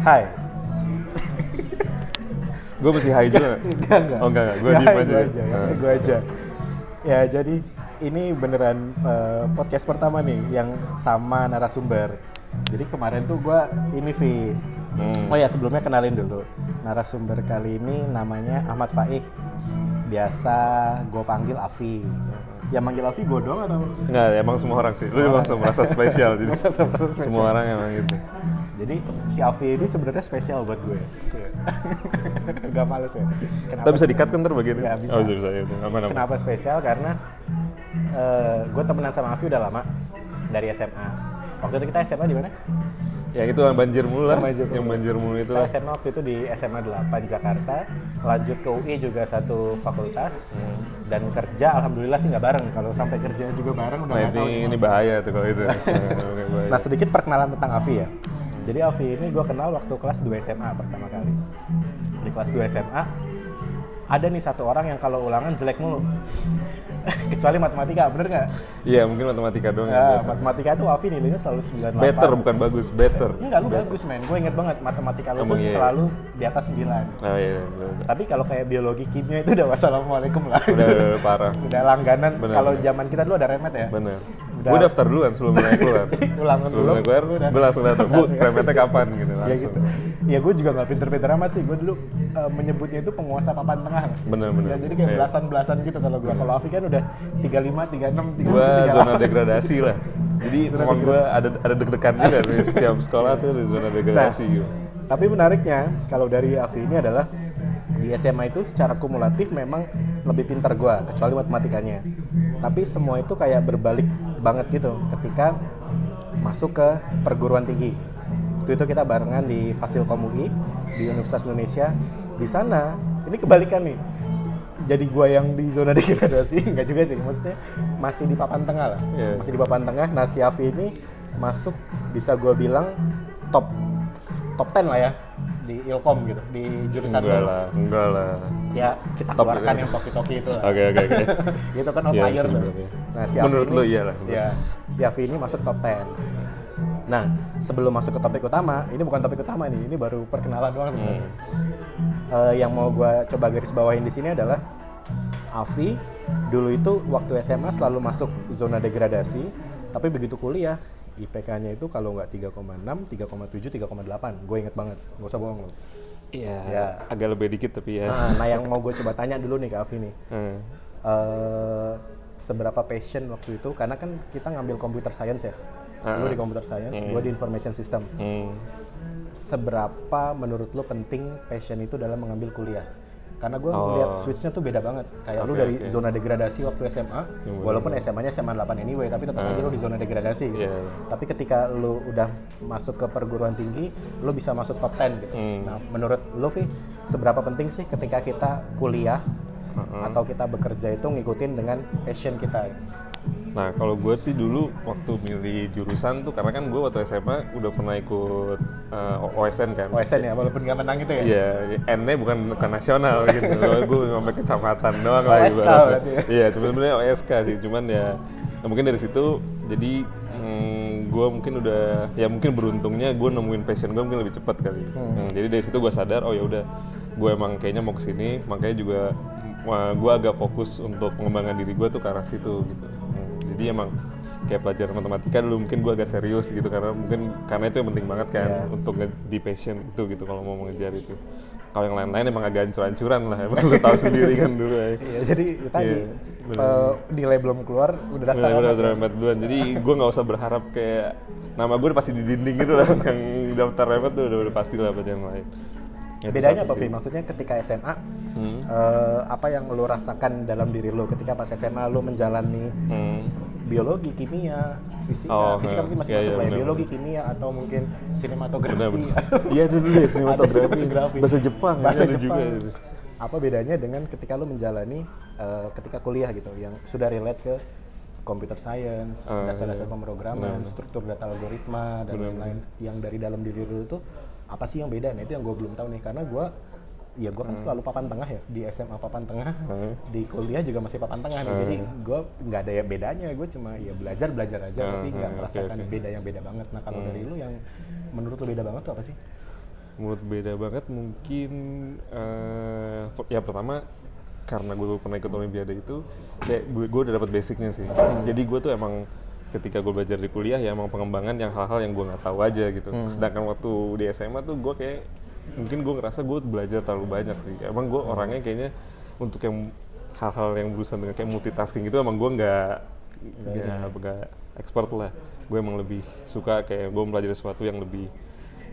Hai. Gue mesti hai juga. Enggak, enggak. Oh enggak, enggak. Gue Ya, diem aja. aja. Ya, gue aja. Ya, jadi ini beneran eh, podcast pertama nih yang sama narasumber. Jadi kemarin tuh gue ini Vi. Hmm. Oh ya sebelumnya kenalin dulu. Narasumber kali ini namanya Ahmad Faik. Biasa gue panggil Avi. Yang manggil Avi gue doang atau? Enggak, emang semua orang sih. Lu emang merasa spesial. Jadi semua orang emang gitu. Jadi si Avi ini sebenarnya spesial buat gue. Gak males ya. Kenapa? Tapi bisa dikat kan ntar bagian Ya, ini? bisa. Oh bisa, bisa. Ya, aman, aman. Kenapa spesial? Karena eh, gue temenan sama Avi udah lama dari SMA. Waktu itu kita SMA di mana? Ya itu yang banjir mulu lah. Banjir mulu. Yang banjir mulu itu Kita lah. SMA waktu itu di SMA 8 Jakarta, lanjut ke UI juga satu fakultas, Hmm. dan kerja alhamdulillah sih nggak bareng. Kalau sampai kerja juga bareng udah Nah ini, ini bahaya tuh kalau itu. Nah. Nah sedikit perkenalan tentang Avi ya. Jadi Avi ini gue kenal waktu kelas 2 SMA pertama kali. Di kelas 2 SMA ada nih satu orang yang kalau ulangan jelek mulu. Kecuali matematika, bener nggak? Iya mungkin matematika doang. Ya, better. matematika tuh Avi nilainya selalu 98. Better bukan bagus, better. Enggak, lu bagus men. Gue inget banget matematika lu tuh iya. selalu di atas 9. Oh iya, iya. Tapi kalau kayak biologi kimia itu udah wassalamualaikum lah. Udah, udah, udah parah. Udah langganan. Kalau zaman kita dulu ada remet ya. Bener. Udah- Gue daftar duluan sebelum naik keluar. Ulangan sebelum dulu, naik keluar, gue langsung datang. Bu, remetnya kapan gitu Ya langsung. gitu. Ya gue juga nggak pinter-pinter amat sih. Gue dulu eh, menyebutnya itu penguasa papan tengah. Bener, bener. Ya, jadi kayak Iya. belasan-belasan gitu kalau gue. Kalau Afi kan udah 35, 36, 37, Gue 38. zona degradasi lah. Jadi emang gue ada ada deg-degan juga di setiap sekolah tuh di zona degradasi gitu. Tapi menariknya kalau dari Afi ini adalah di SMA itu secara kumulatif memang lebih pintar gua kecuali matematikanya. Tapi semua itu kayak berbalik banget gitu ketika masuk ke perguruan tinggi. Waktu itu kita barengan di Fasilkom UI di Universitas Indonesia. Di sana ini kebalikan nih. Jadi gua yang di zona degradasi enggak juga sih maksudnya masih di papan tengah lah. Iya. Masih di papan tengah. Nah, si Afi ini masuk bisa gua bilang top top 10 lah ya di Ilkom gitu di jurusan Enggak lah, enggak lah. ya kita Top keluarkan ya. yang toki-toki itu lah Oke, oke, oke. itu kan Iya, outlier bisa tuh. ya. nah si Menurut Afi lo ini, iya lah, ya si Afi ini masuk top 10 nah sebelum masuk ke topik utama ini bukan topik utama nih ini baru perkenalan doang sebenarnya Hmm. Eh, yang mau gua coba garis bawahin di sini adalah Afi dulu itu waktu SMA selalu masuk zona degradasi tapi begitu kuliah IPK-nya itu kalau nggak 3,6, 3,7, 3,8 gue inget banget, gak usah bohong lo Iya, Ya. agak lebih dikit tapi ya. nah, nah yang mau gue coba tanya dulu nih ke Afi nih. Hmm. eh seberapa passion waktu itu? Karena kan kita ngambil computer science ya. Lu di computer science gue di information system. Hmm. seberapa menurut lo penting passion itu dalam mengambil kuliah karena gue Oh. lihat switchnya tuh beda banget kayak lu Oke, dari oke. zona degradasi waktu SMA walaupun SMA-nya SMA 8 anyway tapi tetap aja lu di zona degradasi gitu. Iya. tapi ketika lu udah masuk ke perguruan tinggi lu bisa masuk top 10 gitu Hmm. nah menurut lu Vi seberapa penting sih ketika kita kuliah atau kita bekerja itu ngikutin dengan passion kita Nah kalau gue sih dulu waktu milih jurusan tuh karena kan gue waktu SMA udah pernah ikut eh, OSN kan. OSN ya walaupun gak menang itu ya Iya, N-nya bukan bukan nasional gitu. gue sampai kecamatan doang lah OSK ibaratnya. berarti ya? Iya, cuma sebenarnya OSK sih. Cuman ya, ya mungkin dari situ jadi gue mungkin udah ya mungkin beruntungnya gue nemuin passion gue mungkin lebih cepat kali. Hmm, jadi dari situ gue sadar oh ya udah gue emang kayaknya mau ke sini makanya juga gue agak fokus untuk pengembangan diri gue tuh ke arah situ gitu. Hmm, jadi emang kayak pelajaran matematika dulu mungkin gue agak serius gitu karena mungkin karena itu yang penting banget kan Iya. untuk di passion itu gitu kalau mau mengejar itu kalau yang lain-lain emang agak hancur-hancuran lah emang lu tahu sendiri kan dulu ya Iya, jadi tadi Iya, bener. eh, nilai belum keluar udah daftar Bener, amat. bener, remet duluan. Jadi gue nggak usah berharap kayak nama gue udah pasti di dinding gitu lah. yang daftar remet tuh udah, udah pasti lah buat yang lain. Itu Bedanya apa, sih. Maksudnya ketika SMA, Hmm. eh, apa yang lo rasakan dalam diri lo ketika pas SMA lo menjalani Hmm. biologi, kimia, fisika, Oh, fisika eh, mungkin masih iya, masuk iya, lah ya, biologi, kimia, atau mungkin sinematografi. Iya dulu ya sinematografi. Bahasa Jepang. Bahasa Jepang. juga. Apa bedanya dengan ketika lo menjalani eh, ketika kuliah gitu, yang sudah relate ke computer science, Ah, dasar-dasar iya. pemrograman, struktur data algoritma dan lain-lain yang dari dalam diri lo itu apa sih yang beda? Nah itu yang gue belum tahu nih karena gue ya gue kan selalu papan tengah ya di SMA papan tengah Hmm. di kuliah juga masih papan tengah nih jadi gue nggak ada ya bedanya gue cuma ya belajar belajar aja tapi nggak Hmm, merasakan oke. beda yang beda banget. Nah kalau dari lu yang menurut lu beda banget tuh apa sih? Menurut beda banget mungkin per- ya pertama karena gue pernah ikut olimpiade itu kayak gue, gue udah dapat basicnya sih. Jadi gue tuh emang ketika gue belajar di kuliah ya emang pengembangan yang hal-hal yang gue nggak tahu aja gitu. Sedangkan waktu di SMA tuh gue kayak mungkin gue ngerasa gue belajar terlalu banyak sih. Emang gue orangnya kayaknya untuk yang hal-hal yang berurusan dengan kayak multitasking itu emang gue nggak nggak nggak expert lah. Gue emang lebih suka kayak gue mempelajari sesuatu yang lebih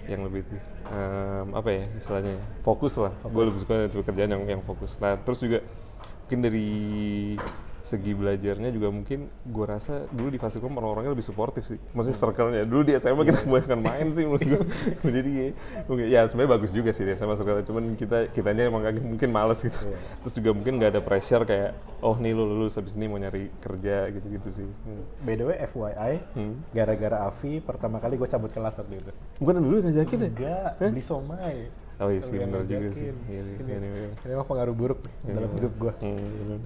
yang lebih em, apa ya istilahnya fokus lah. Gue lebih suka itu pekerjaan yang yang fokus. Nah terus juga mungkin dari segi belajarnya juga mungkin gue rasa dulu di Fasilkom orang-orangnya lebih suportif sih. Maksudnya circle-nya. Dulu di SMA kita kebanyakan main sih menurut gue jadi ya, mungkin ya sebenarnya bagus juga sih di SMA circle cuman kita kitanya emang mungkin males gitu. Terus juga mungkin nggak ada pressure kayak oh nih lu lulus habis ini mau nyari kerja gitu-gitu sih. Hmm. By the way, FYI, gara-gara Avi pertama kali gue cabut kelas waktu itu. bukan dulu ngajakin ya? Enggak, beli somai. Oh iya sih benar juga sih. Iya, iya, Ini, iya, iya. ini emang pengaruh buruk nih dalam hidup gue. Hmm.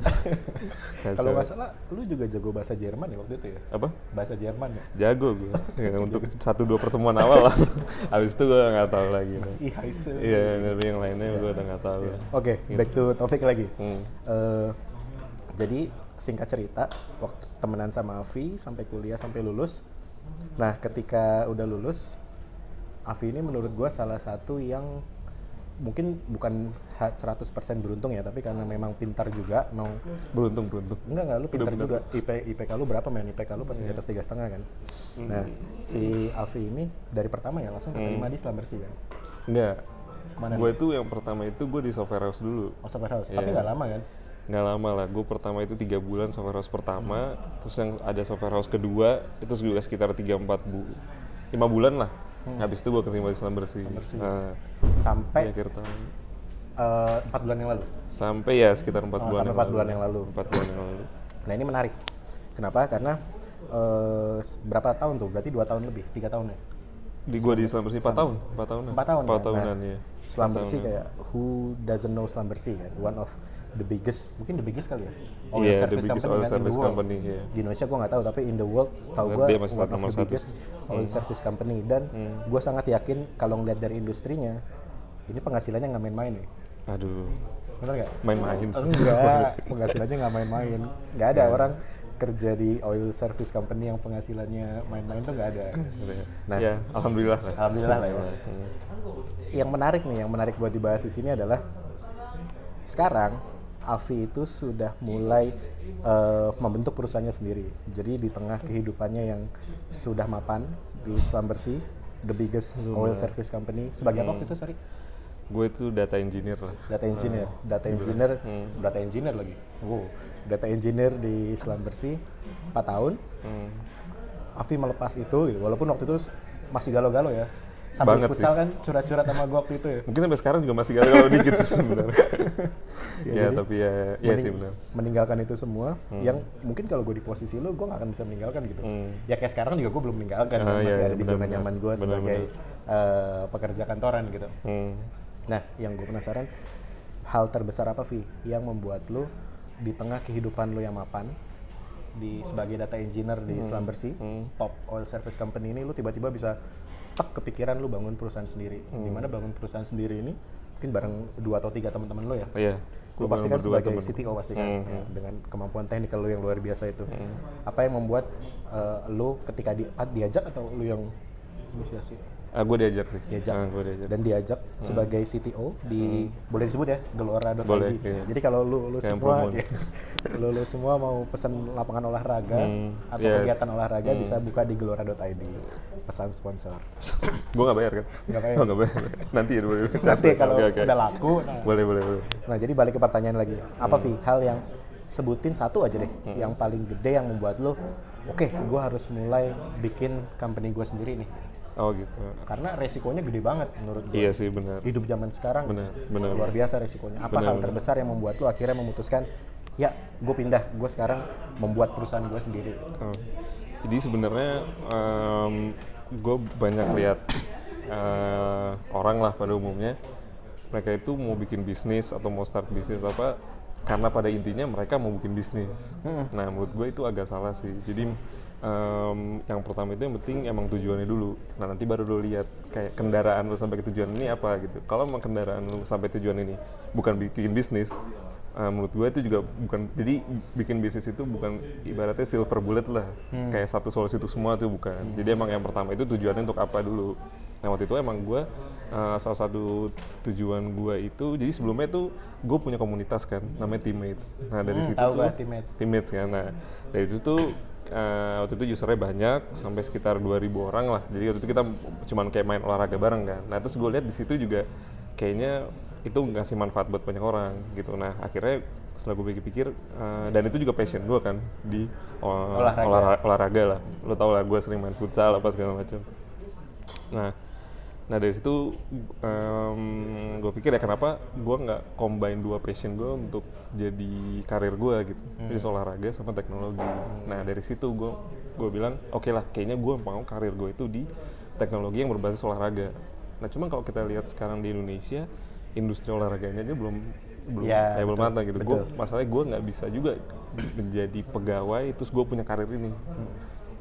Kalau nggak salah, lu juga jago bahasa Jerman ya waktu itu ya? apa? Bahasa Jerman ya? Jago gue. ya, untuk satu dua pertemuan awal lah. Habis itu gue nggak tahu lagi. Iya, tapi yang lainnya gue udah nggak tahu. Oke, back to topik lagi. Hmm. Eh, jadi singkat cerita, waktu temenan sama Avi sampai kuliah sampai lulus. Nah, ketika udah lulus, Avi ini menurut gua salah satu yang mungkin bukan ha- 100% beruntung ya, tapi karena memang pintar juga mau Beruntung beruntung. enggak enggak lu pintar juga. IP IPK lu berapa men? IPK lu pasti di Iya. atas tiga setengah kan? Nah si Avi ini dari pertama ya langsung keterima di Islam bersih kan? Enggak. Mana Gue tuh yang pertama itu gue di software house dulu. oh software house. Tapi Iya. nggak lama kan? Nggak lama lah. Gue pertama itu tiga bulan software house pertama. Terus yang ada software house kedua itu juga sekitar tiga empat bu lima bulan lah habis itu gue keterima di Islam bersih, Nah, di sampai akhir tahun eh, empat bulan yang lalu. Sampai ya sekitar empat Oh, bulan sampai empat bulan yang lalu. Empat bulan yang lalu. Nah ini menarik. Kenapa? Karena eh, s- berapa tahun tuh? Berarti dua tahun lebih tiga tahun ya? Di gue di Islam bersih empat tahun. empat tahunan Empat tahun empat ya? tahunan Nah, ya Islam bersih kayak who doesn't know Islam bersih kan one of the biggest mungkin the biggest kali ya? Iya, the biggest oil kan, in the service world. company, iya. di Indonesia gua nggak tahu tapi in the world tahu Dia masih one of the satu. biggest oil service company. Dan gua sangat yakin kalau ngeliat dari industrinya ini penghasilannya nggak main-main nih. Aduh. Bener nggak? Main-main enggak penghasilannya nggak main-main. Nggak ada orang kerja di oil service company yang penghasilannya main-main tuh nggak ada. Nah. ya alhamdulillah. lah alhamdulillah lah ya. Yang menarik nih yang menarik buat dibahas di sini adalah sekarang Avi itu sudah mulai eh, membentuk perusahaannya sendiri. Jadi di tengah kehidupannya yang sudah mapan di Islam Bersih, the biggest oil service company. Sebagai apa waktu itu, sorry? gue itu data engineer lah Data engineer. Data engineer, data engineer lagi. Wow, data engineer di Islam Bersih 4 tahun. Hmm. Avi melepas itu, gitu. walaupun waktu itu masih galau-galau ya. Sambil Banget futsal kan curhat-curhat sama gua waktu itu ya. mungkin sampai sekarang juga masih galau dikit sih sebenarnya ya, jadi tapi ya ya sih benar meninggalkan itu semua yang mungkin kalau gue di posisi lo gue gak akan bisa meninggalkan gitu ya kayak sekarang juga gue belum meninggalkan Hmm. Ah, kan, iya, masih iya, ada di benar, zona nyaman gue sebagai eh, pekerja kantoran gitu Hmm. nah yang gue penasaran hal terbesar apa Vi yang membuat lo di tengah kehidupan lo yang mapan di sebagai data engineer di Hmm. Islam Bersih top oil service company ini lo tiba-tiba bisa tak kepikiran lo bangun perusahaan sendiri Hmm. di mana bangun perusahaan sendiri ini mungkin bareng dua atau tiga teman-teman lo ya Iya. Gua pasti kan sebagai temen. CTO pasti kan Hmm, ya, dengan kemampuan teknikal lu yang luar biasa itu. Apa yang membuat eh, lu ketika di, ah, diajak atau lu yang inisiasi? Ah, gue diajak sih. Diajak. Ah, gue diajak. Dan diajak sebagai CTO di boleh disebut ya gelora.id. Boleh, iya. Jadi kalau lu lu Kayak semua lu lu semua mau pesan lapangan olahraga Hmm, atau iya. kegiatan olahraga bisa buka di gelora.id. Pesan sponsor. gue gak bayar kan? Nggak bayar. Oh, nggak bayar. Nanti ya boleh. Nanti kalau Oke, oke. udah laku nah, Boleh, boleh, boleh. Nah, jadi balik ke pertanyaan lagi. Apa Hmm. Vi hal yang sebutin satu aja deh, yang paling gede yang membuat lo, oke, gue harus mulai bikin company gue sendiri nih. Oh gitu. Karena resikonya gede banget menurut gue. Iya sih benar. Hidup zaman sekarang Benar, benar. luar biasa resikonya. Apa Benar, hal benar. terbesar yang membuat lo akhirnya memutuskan, ya, gue pindah, gue sekarang membuat perusahaan gue sendiri. Oh. Jadi sebenarnya gue banyak lihat eh, orang lah pada umumnya mereka itu mau bikin bisnis atau mau start bisnis apa karena pada intinya mereka mau bikin bisnis. Nah menurut gue itu agak salah sih. Jadi em, yang pertama itu yang penting emang tujuannya dulu. Nah nanti baru lu lihat kayak kendaraan lu sampai ke tujuan ini apa gitu. Kalau emang kendaraan lu sampai tujuan ini bukan bikin bisnis, eh, menurut gue itu juga bukan. Jadi bikin bisnis itu bukan ibaratnya silver bullet lah, kayak satu solusi untuk semua tuh bukan. Jadi emang yang pertama itu tujuannya untuk apa dulu. Nah waktu itu emang gue eh, salah satu tujuan gue itu, jadi sebelumnya tuh gue punya komunitas kan, namanya teammates. Nah dari Hmm, situ tahu tuh gua teammate. teammates kan. Nah, dari itu tuh eh, waktu itu usernya banyak sampai sekitar 2000 orang lah. Jadi waktu itu kita cuman kayak main olahraga bareng kan. Nah, terus gue lihat di situ juga kayaknya itu ngasih manfaat buat banyak orang gitu. Nah, akhirnya setelah gue pikir-pikir eh, dan itu juga passion gue kan di oh, Olahraga. olahra- olahraga lah. Lo tau lah gue sering main futsal apa segala macam. Nah, nah dari situ gue pikir ya kenapa gue nggak combine dua passion gue untuk jadi karir gue gitu, Hmm. jadi olahraga sama teknologi. Nah dari situ gue gue bilang oke lah, kayaknya gue mau karir gue itu di teknologi yang berbasis olahraga. Nah cuma kalau kita lihat sekarang di Indonesia, industri olahraganya aja belum belum Ya, kayak belum matang gitu. betul. Gue masalahnya gue nggak bisa juga menjadi pegawai terus gue punya karir ini.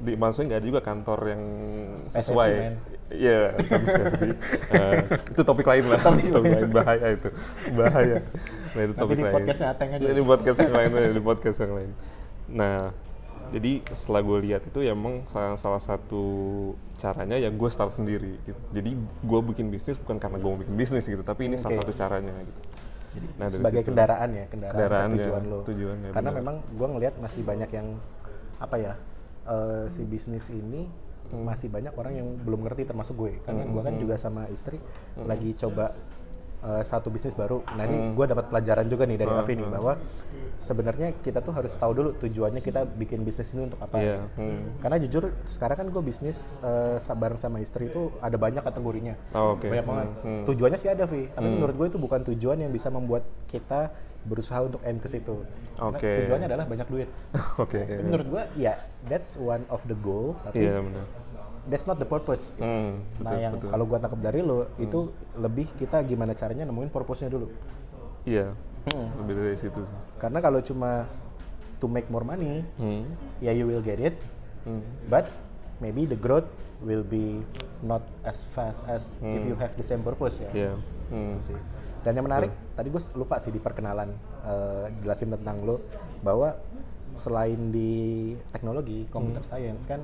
Di maksudnya nggak ada juga kantor yang sesuai. Iya, tapi sih. Eh, itu topik lain lah. topik lain bahaya itu. Bahaya. Nah, itu Nanti topik di lain. podcastnya Ateng aja. Iya, Di podcast yang lain, ya, di podcast yang lain. Nah, jadi setelah gue lihat itu ya emang salah, salah satu caranya ya gue start sendiri gitu. Jadi gue bikin bisnis bukan karena gue mau bikin bisnis gitu, tapi ini salah Oke. satu caranya gitu. Nah, dari sebagai situ. kendaraan ya kendaraan, Kendaraan ke ya, tujuan lo tujuannya, karena benar. memang gue ngelihat masih banyak yang apa ya eh, si bisnis ini Hmm. masih banyak orang yang belum ngerti termasuk gue karena gue kan juga sama istri Hmm. lagi coba eh, satu bisnis baru nah Hmm. ini gue dapat pelajaran juga nih dari Avi nih bahwa sebenarnya kita tuh harus tahu dulu tujuannya kita bikin bisnis ini untuk apa Iya. hmm. karena jujur sekarang kan gue bisnis sa- bareng sama istri itu ada banyak kategorinya Oh, oke. banyak banget Hmm, tujuannya sih ada Vi tapi menurut gue itu bukan tujuan yang bisa membuat kita berusaha untuk end ke situ Oke. tujuannya adalah banyak duit Oke. Tapi menurut gue ya that's one of the goal tapi Iya benar. That's not the purpose Hmm, nah betul, yang betul. kalau gue tangkap dari lo itu lebih kita gimana caranya nemuin purpose-nya dulu Iya. Lebih dari situ sih. karena kalau cuma to make more money Hmm. ya you will get it Hmm. but maybe the growth will be not as fast as if you have the same purpose ya Iya. Hmm. Gitu sih. Dan yang menarik, tadi gue lupa sih di perkenalan eh, jelasin tentang lo bahwa selain di teknologi, computer Hmm. science kan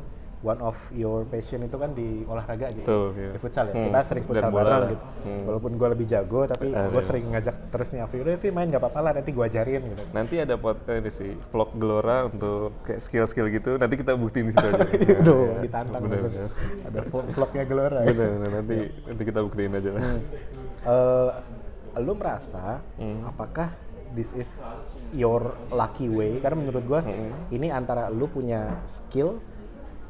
one of your passion itu kan di olahraga gitu, Betul, iya. di futsal ya. Hmm, Kita sering futsal bareng gitu. Hmm. Walaupun gue lebih jago, tapi Ah, gue iya. sering ngajak terus nih Afi, udah main gak apa-apa lah, nanti gue ajarin gitu. Nanti ada pot eh, ini sih vlog Gelora untuk kayak skill-skill gitu. Nanti kita buktiin di situ aja. Duh, Iya, ditantang bener, bener. Ada vlog- vlognya Gelora. ya. Bener, bener. nanti nanti kita buktiin aja lah. eh lu merasa Hmm. apakah this is your lucky way karena menurut gua Hmm. ini antara lu punya skill,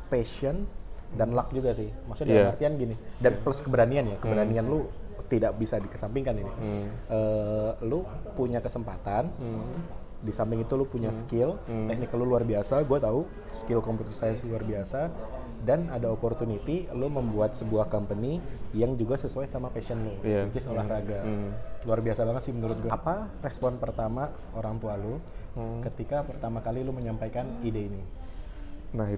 passion dan luck juga sih. Maksudnya Iya. dalam artian gini dan plus keberanian ya. Keberanian lu tidak bisa dikesampingkan ini. Hmm. Eh, lu punya kesempatan di samping itu lu punya skill, teknik lu luar biasa, gue tahu skill computer science luar biasa, dan ada opportunity lu membuat sebuah company yang juga sesuai sama passion lu, Iya. which is olahraga. Luar biasa banget sih menurut gue. Apa respon pertama orang tua lu ketika pertama kali lu menyampaikan ide ini? Nah,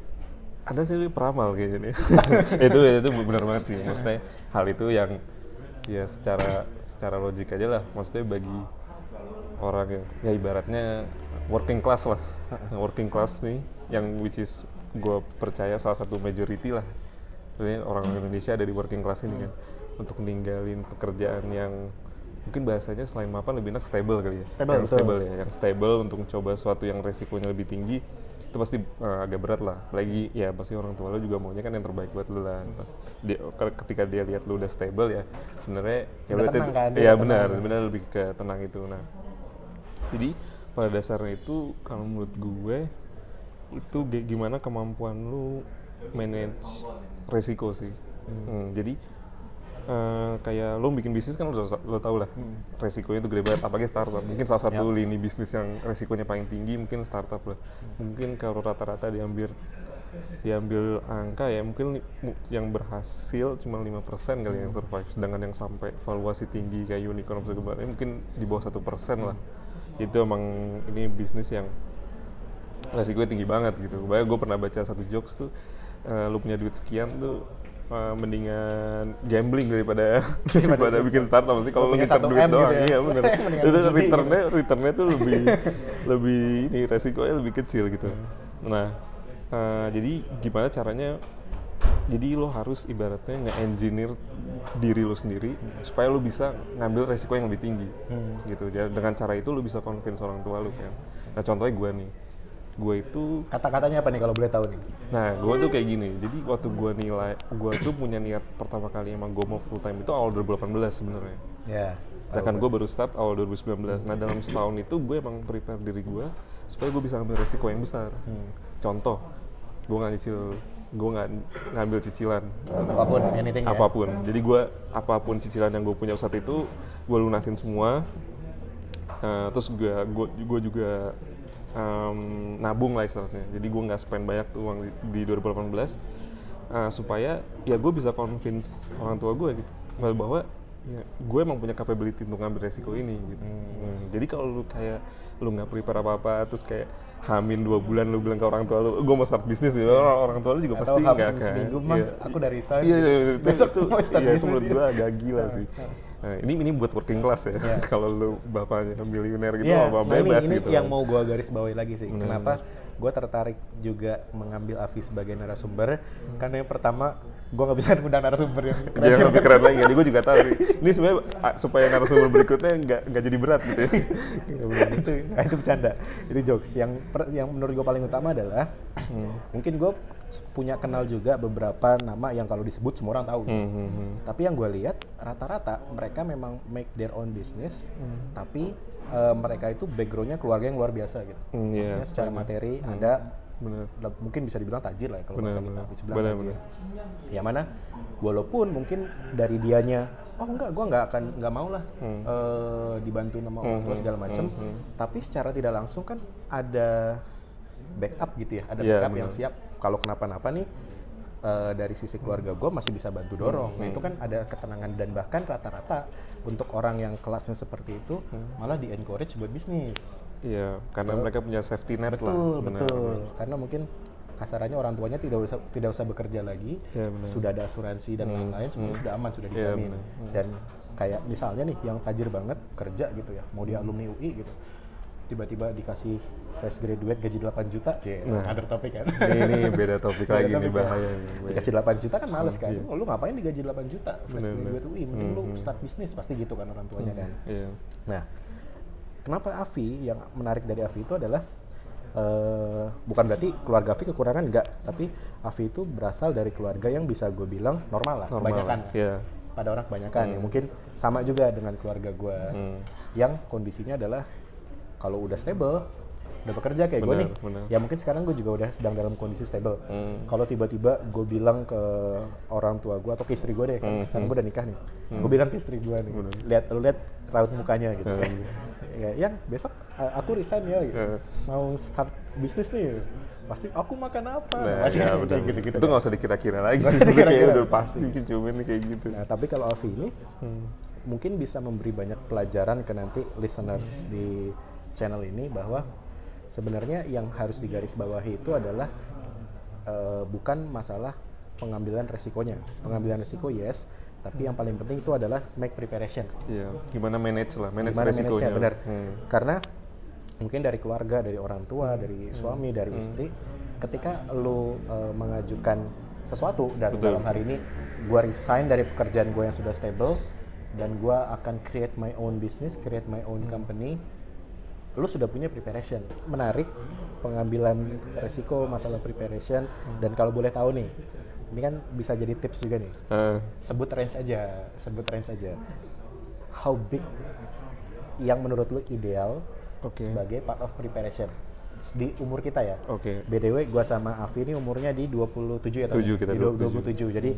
ada sih peramal kayaknya nih. itu itu benar banget sih. Maksudnya hal itu yang ya secara secara logik aja lah. Maksudnya bagi orang yang ya ibaratnya working class lah. working class nih yang which is gue percaya salah satu majority lah. Jadi orang Indonesia ada di working class ini kan untuk ninggalin pekerjaan yang mungkin bahasanya selain mapan lebih enak stable kali ya. Stable, yang betul. stable ya, yang stable untuk coba sesuatu yang resikonya lebih tinggi itu pasti eh, agak berat lah. Apalagi ya pasti orang tua lo juga maunya kan yang terbaik buat lo lah. Dia, ke- ketika dia lihat lo udah stable ya sebenarnya ya Udah berarti tenang kan, ya benar sebenarnya lebih ke tenang itu. Nah jadi pada dasarnya itu kalau menurut gue itu gi- gimana kemampuan lu manage resiko sih. Hmm, jadi eh, kayak lo bikin bisnis kan lo, lo tau lah resikonya itu gede banget apalagi startup. Mungkin salah satu lini bisnis yang resikonya paling tinggi mungkin startup lah. Mungkin kalau rata-rata diambil diambil angka ya mungkin yang berhasil cuma 5% kali yang survive. Sedangkan yang sampai valuasi tinggi kayak unicorn segala macam, mungkin di bawah satu persen lah. Itu emang ini bisnis yang resikonya tinggi banget gitu. Bahkan gue pernah baca satu jokes tuh, eh, lu punya duit sekian tuh eh, mendingan gambling daripada daripada bikin startup sih kalau lu ngikat satu duit doang. gitu ya. Iya benar. Itu returnnya returnnya tuh lebih lebih ini resikonya lebih kecil gitu. Nah, eh, jadi gimana caranya jadi lo harus ibaratnya nge-engineer diri lo sendiri supaya lo bisa ngambil resiko yang lebih tinggi gitu jadi dengan cara itu lo bisa convince orang tua lo kan nah contohnya gue nih gue itu Kata-katanya apa nih kalau boleh tahu nih? nah gue tuh kayak gini jadi waktu gue nilai gue tuh punya niat pertama kali emang gue mau full time itu awal 2018 sebenarnya Ya. Sedangkan gue baru start awal 2019. Nah dalam setahun itu gue emang prepare diri gue supaya gue bisa ngambil resiko yang besar. Contoh, gue nggak nyicil, gue nggak ngambil cicilan Apa pun, anything ya. apa pun. Jadi gue apa pun cicilan yang gue punya saat itu gue lunasin semua. Eh, terus gue gue juga em, nabung lah istilahnya. Jadi gue nggak spend banyak tuh uang di, di 2018 eh, supaya ya gue bisa convince orang tua gue gitu bahwa ya, gue emang punya capability untuk ngambil resiko ini gitu. Hmm, Jadi kalau lu kayak lu nggak prepare apa apa terus kayak hamin dua bulan lu bilang ke orang tua lu gue mau start bisnis nih orang, orang tua lu juga Atau pasti nggak kan seminggu, Mas, Iya. aku udah resign. iya, iya, iya, itu, Besok itu, mau start iya, itu bisnis menurut gitu. gue agak gila sih nah, ini ini buat working class ya Iya. kalau lu bapaknya miliuner gitu Iya, apa nah ini, bebas ini gitu yang mau gua garis bawahi lagi sih. Kenapa gue tertarik juga mengambil Avi sebagai narasumber? Karena yang pertama, gue nggak bisa ngundang narasumber yang Dia yang lebih keren lagi, jadi gue juga tahu sih. Ini sebenarnya ah, supaya narasumber berikutnya nggak nggak jadi berat gitu ya. Ya, bukan itu, nah, itu bercanda. Itu jokes. Yang per- yang menurut gue paling utama adalah mungkin gue punya kenal juga beberapa nama yang kalau disebut semua orang tahu. Hmm, hmm, hmm. Tapi yang gue lihat rata-rata mereka memang make their own business, Hmm. tapi eh, mereka itu backgroundnya keluarga yang luar biasa gitu. Hmm, iya, Maksudnya secara materi ada Benar. le- mungkin bisa dibilang tajir lah ya kalau Benar, bahasa kita bisa bilang tajir. Yang mana walaupun mungkin dari dianya oh enggak gua nggak akan nggak mau lah Hmm. eh, dibantu sama orang tua segala macam tapi secara tidak langsung kan ada backup gitu ya ada Iya, backup yang benar. siap kalau kenapa-napa nih eh, dari sisi keluarga gue masih bisa bantu dorong Hmm, nah itu kan ada ketenangan dan bahkan rata-rata untuk orang yang kelasnya seperti itu Hmm. malah di encourage buat bisnis Iya, karena mereka punya safety net lah. Betul, betul. Karena mungkin kasarannya orang tuanya tidak usah tidak usah bekerja lagi, benar. sudah ada asuransi dan lain-lain, semua sudah aman, sudah Iya, dijamin. benar. Dan kayak misalnya nih yang tajir banget kerja gitu ya, mau dia alumni UI gitu, tiba-tiba dikasih fresh graduate gaji 8 juta, cie, Nah. ada topik kan? Ini, ini beda topik lagi nih ya. bahaya. Dikasih 8 juta kan males kan? iya. Oh, lu ngapain digaji 8 juta fresh Bener, graduate UI? Mending lu start bisnis pasti gitu kan orang tuanya kan. Iya. Nah, kenapa Avi yang menarik dari Avi itu adalah eh, bukan berarti keluarga Avi kekurangan enggak, tapi Avi itu berasal dari keluarga yang bisa gue bilang normal lah, Normal. kebanyakan. Iya. Pada orang kebanyakan ya mungkin sama juga dengan keluarga gue Hmm. yang kondisinya adalah kalau udah stable udah bekerja kayak gue nih benar. ya mungkin sekarang gue juga udah sedang dalam kondisi stable Hmm. kalau tiba-tiba gue bilang ke orang tua gue atau ke istri gue deh kan Hmm, sekarang gue udah nikah nih gue bilang ke istri gue nih lihat lu lihat raut mukanya gitu Hmm. ya yang besok aku resign ya gitu. Hmm. mau start bisnis nih pasti aku makan apa Nah, pasti ya, benar. gitu-gitu itu kan. nggak usah dikira-kira lagi. Itu kayak udah pasti cuman kayak gitu. Nah, tapi kalau Alfi ini Hmm. mungkin bisa memberi banyak pelajaran ke nanti listeners di channel ini bahwa sebenarnya yang harus digarisbawahi itu adalah eh, bukan masalah pengambilan resikonya. Pengambilan resiko yes, tapi yang paling penting itu adalah make preparation. Iya. Gimana manage lah, manage Gimana resikonya. manage-nya, benar. Hmm. Karena mungkin dari keluarga, dari orang tua, dari suami, dari istri, ketika lu eh, mengajukan sesuatu dan Betul. dalam hari ini gua resign dari pekerjaan gue yang sudah stable dan gua akan create my own business, create my own company, lu sudah punya preparation. Menarik pengambilan resiko masalah preparation dan kalau boleh tahu nih, ini kan bisa jadi tips juga nih Ah, sebut range aja, sebut range aja. How big yang menurut lu ideal Oke. sebagai part of preparation di umur kita ya? Oke. BDW gua sama Avi ini umurnya di 27 ya tadi? Tujuh kita, di 27. 27. Jadi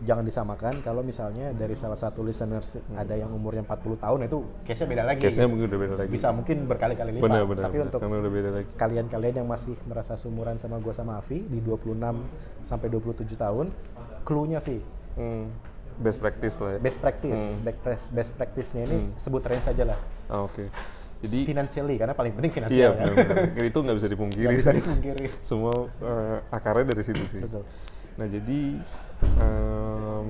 jangan disamakan kalau misalnya dari salah satu listeners ada yang umurnya 40 tahun itu case-nya beda lagi. Case-nya mungkin udah beda lagi. Bisa mungkin berkali-kali lipat. Benar, benar. Tapi benar. untuk Karena udah beda lagi. kalian-kalian yang masih merasa seumuran sama gua sama Avi di 26 sampai 27 tahun, clue-nya Vi, Hmm. Best practice lah ya. best practice, best, press- best practice-nya ini sebut range saja lah. Ah, oke. Jadi financially karena paling penting iya finansial kan. benar-benar itu nggak bisa dipungkiri. Nggak bisa dipungkiri. Semua eh, akarnya dari situ sih. Betul. Nah jadi em,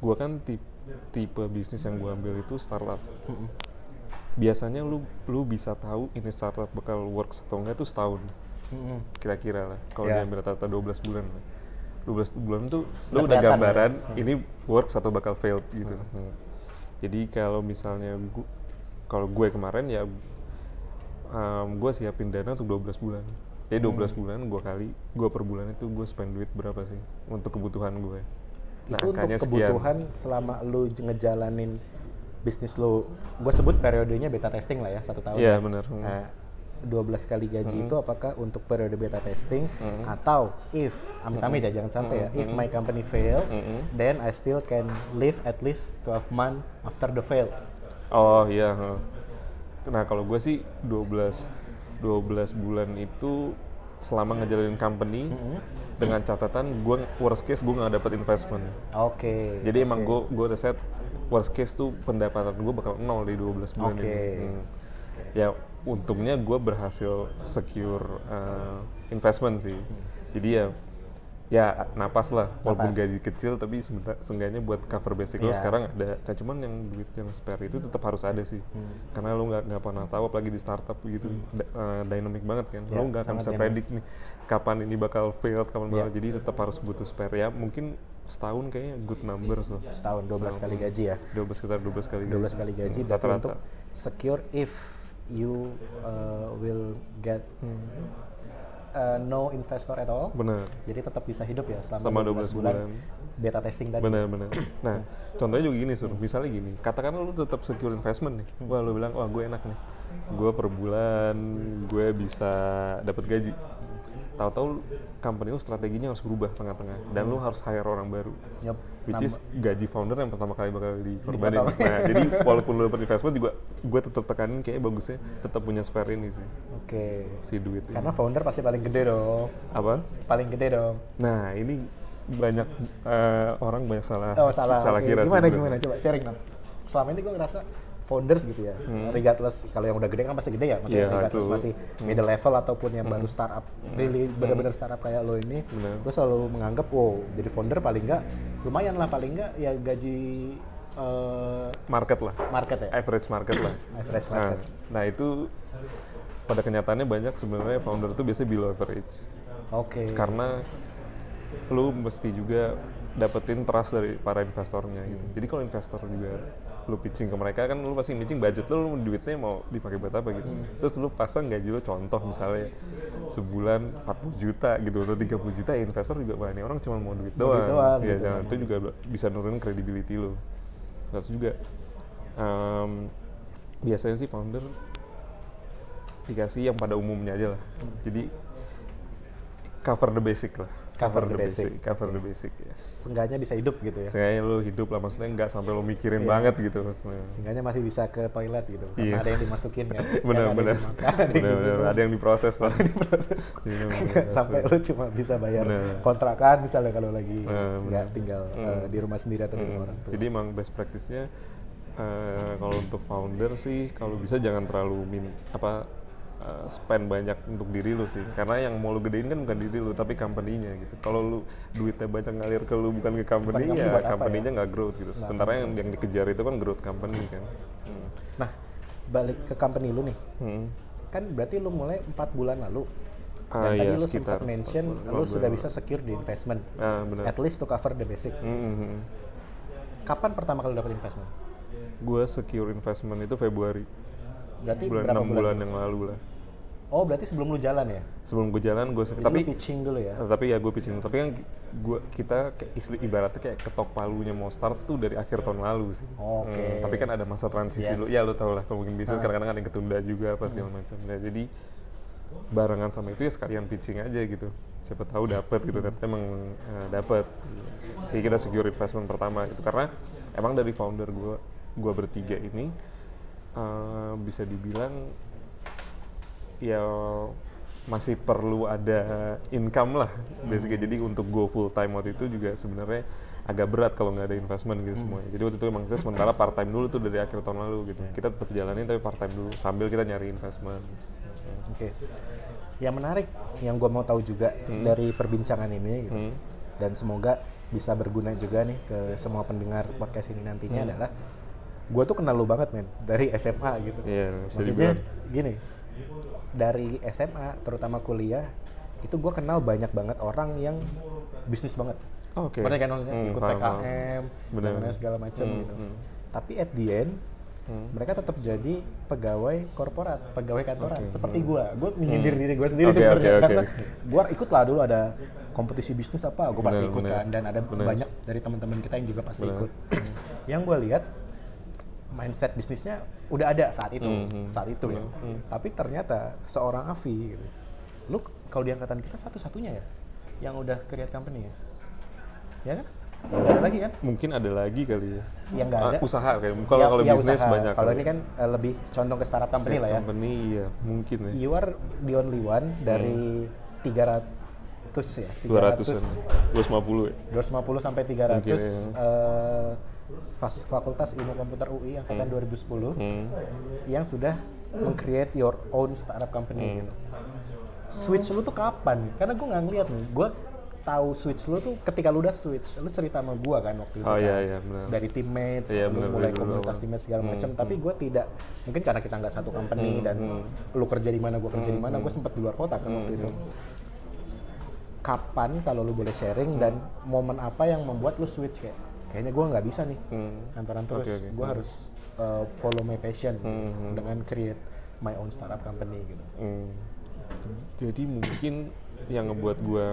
gua kan tipe, tipe bisnis yang gua ambil itu startup. Biasanya lu lu bisa tahu ini startup bakal works atau enggak itu setahun kira-kira lah. Kalau Ya. diambil rata-rata 12 bulan lah. 12 bulan tuh lu udah gambaran ya. ini works atau bakal failed gitu. Hmm. Jadi kalau misalnya gua, kalau gue kemarin ya gue siapin dana untuk 12 bulan. Jadi 12 Hmm. bulan gue kali, gue per bulan itu gue spend duit berapa sih untuk kebutuhan gue. Nah, itu untuk sekian. kebutuhan selama lu ngejalanin bisnis lu gue sebut periodenya beta testing lah ya satu tahun Iya ya. benar. Hmm. Nah, 12 kali gaji itu apakah untuk periode beta testing atau if amit-amit ya jangan sampai ya if my company fail then I still can live at least 12 month after the fail Oh iya. Nah kalau gue sih 12 12 bulan itu selama ngejalanin company dengan catatan gue worst case gue nggak dapat investment. oke Jadi emang gue gue udah set worst case tuh pendapatan gue bakal nol di 12 bulan Oke. ini. Hmm. Ya untungnya gue berhasil secure uh, investment sih. Jadi ya ya napas lah. Walaupun Napas. gaji kecil tapi seenggaknya buat cover basic lo Iya. sekarang ada. Nah cuman yang duit yang spare itu tetap harus ada sih. Hmm. karena lo nggak nggak pernah tahu apalagi di startup gitu da- uh, dynamic banget kan. Iya, lo nggak akan bisa predik nih kapan ini bakal fail kapan Iya. bakal jadi tetap harus butuh spare. Ya mungkin setahun kayaknya good numbers loh. Setahun 12 kali gaji ya. 12 sekitar 12 kali 12 kali gaji Hmm, berarti rata-rata. untuk secure if you uh, will get uh, no investor at all. Benar. Jadi tetap bisa hidup ya selama Sama 12, 12 bulan, bulan. beta testing tadi. Benar benar. Nah contohnya juga gini sur. Misalnya gini katakan lu tetap secure investment nih. Wah lu bilang wah gue enak nih. Gue per bulan gue bisa dapat gaji tahu-tahu company lu strateginya harus berubah tengah-tengah. Dan lu harus hire orang baru. Yup, which is gaji founder yang pertama kali bakal dikorbanin. Nah jadi walaupun lu dapat investment juga gue tetap tekanin kayaknya bagusnya tetap punya spare ini sih. Oke. Si duit ini. karena founder pasti paling gede dong. Apa? Paling gede dong. Nah ini banyak eh, orang banyak salah. Oh salah, oke. kira sih gimana sebenarnya. gimana? coba sharing dong. Selama ini gue ngerasa founders gitu ya. Regardless kalau yang udah gede kan pasti gede ya. Hmm. maksudnya Iya, regardless itu. Hmm. masih middle level ataupun yang baru startup. Really benar-benar startup kayak lo ini Benar. gue selalu menganggap wow jadi founder paling enggak lumayan lah paling enggak ya gaji eh, market lah. Market ya? Average market lah. Average Nah, market. nah itu pada kenyataannya banyak sebenarnya founder itu biasanya below average. Oke. Karena lu mesti juga dapetin trust dari para investornya gitu. Jadi kalau investor juga lu pitching ke mereka kan lu pasti pitching budget lu, lu duitnya mau dipakai buat apa gitu. Terus lu pasang gaji lu contoh misalnya sebulan 40 juta gitu atau 30 juta ya investor juga ini orang cuma mau duit doang. doang ya, gitu, jangan itu juga bisa nurunin credibility lu. Terus juga em, biasanya sih founder dikasih yang pada umumnya aja lah. Jadi cover the basic lah. Cover the basic. cover the basic ya. seenggaknya bisa hidup gitu ya Seenggaknya lu hidup lah maksudnya nggak sampai lu mikirin Iya. banget gitu maksudnya. seenggaknya masih bisa ke toilet gitu karena Iya. ada yang dimasukin kan Bener Yang ada yang ada diproses lah. Iya, sampai lu cuma bisa bayar Bener. kontrakan misalnya kalau lagi nggak tinggal eh, di rumah sendiri atau di rumah orang tua. Jadi emang best practice-nya eh, kalau untuk founder sih kalau bisa jangan terlalu min apa eh, spend banyak untuk diri lu sih karena yang mau lu gedein kan bukan diri lu tapi company-nya gitu kalau lu duitnya banyak ngalir ke lu bukan ke company Bukan ya company-nya nggak growth gitu sementara yang yang dikejar itu kan growth company kan Hmm. Nah, balik ke company lu nih. Hmm. Kan berarti lu mulai empat bulan lalu. Ah, Dan tadi iya, lu sempat mention lu sudah bisa secure di investment. ah At least to cover the basic. Hmm, hmm, hmm. Kapan pertama kali dapat investment? gue secure investment itu Februari Berarti bulan berapa enam bulan? bulan yang lalu lah Oh, berarti sebelum lu jalan ya? sebelum gue jalan gue tapi lu pitching dulu ya. Nah, tapi ya gue pitching tapi kan gua kita kayak isti- ibaratnya kayak ketok palunya mau start tuh dari akhir tahun lalu sih. Oke. Hmm, tapi kan ada masa transisi Yes. lu. Ya lu tau lah kalau mungkin bisnis kadang-kadang ada yang ketunda juga apa segala Hmm. macam. Nah, jadi barengan sama itu ya sekalian pitching aja gitu. Siapa tahu dapat gitu ternyata emang uh, dapat. Jadi kita secure investment pertama gitu karena emang dari founder gue gua bertiga ini uh, bisa dibilang ya masih perlu ada income lah basically jadi untuk go full time waktu itu juga sebenarnya agak berat kalau nggak ada investment gitu semuanya. Jadi waktu itu emang kita sementara part time dulu tuh dari akhir tahun lalu gitu. Kita tetap jalanin tapi part time dulu sambil kita nyari investment. Oke. Yang menarik yang gue mau tahu juga dari perbincangan ini gitu, Hmm. dan semoga bisa berguna juga nih ke semua pendengar podcast ini nantinya Hmm. adalah gue tuh kenal lu banget men dari SMA gitu. Iya, bisa Maksudnya gini, dari SMA terutama kuliah itu gue kenal banyak banget orang yang bisnis banget. Oh, Oke. Mereka kan Hmm, ikut paham. PKM Bener. dan segala macam Hmm, gitu. hmm. Tapi at the end mereka tetap jadi pegawai korporat, pegawai kantoran seperti gua. Gua menyindir diri gua sendiri Hmm. Oke, sebenarnya oke, oke, karena gua ikut lah dulu ada kompetisi bisnis apa, gua pasti Bener, ikut bener. kan dan ada Bener. banyak dari teman-teman kita yang juga pasti Bener. ikut. yang gua lihat mindset bisnisnya udah ada saat itu, Hmm, saat itu ya. Tapi ternyata seorang Avi, gitu, lu kalau di angkatan kita satu-satunya ya yang udah create company ya, ya kan? Nggak ada lagi kan? Mungkin ada lagi kali ya. Yang nggak Ah, ada. usaha kayak kalau Ya- kalau ya bisnis usaha. banyak. Kalau ini kan eh, lebih condong ke startup company lah ya. Company iya, mungkin ya. You are the only one dari 300 ya. 200-an. 250 ya. 250 sampai 300 Mungkin, ya. fas- Fakultas Ilmu Komputer UI angkatan 2010 Hmm. yang sudah meng-create your own startup Hmm. company gitu. Switch lu tuh kapan? Karena gue nggak ngeliat nih. Gue tahu switch lu tuh ketika lu udah switch. Lu cerita sama gue kan waktu itu. Oh kan. iya iya benar. dari teammates, Iya, lu bener, mulai bener, komunitas bener. teammates segala macam. Tapi gue tidak, mungkin karena kita nggak satu company dan lu kerja di mana, gue kerja di mana, gue sempat di luar kota kan waktu itu. Kapan kalau lu boleh sharing dan momen apa yang membuat lu switch kayak, kayaknya gue nggak bisa nih Hmm. terus, Oke, oke. gue harus uh, follow my passion Hmm, dengan create my own startup company gitu. Hmm. Jadi mungkin yang ngebuat gue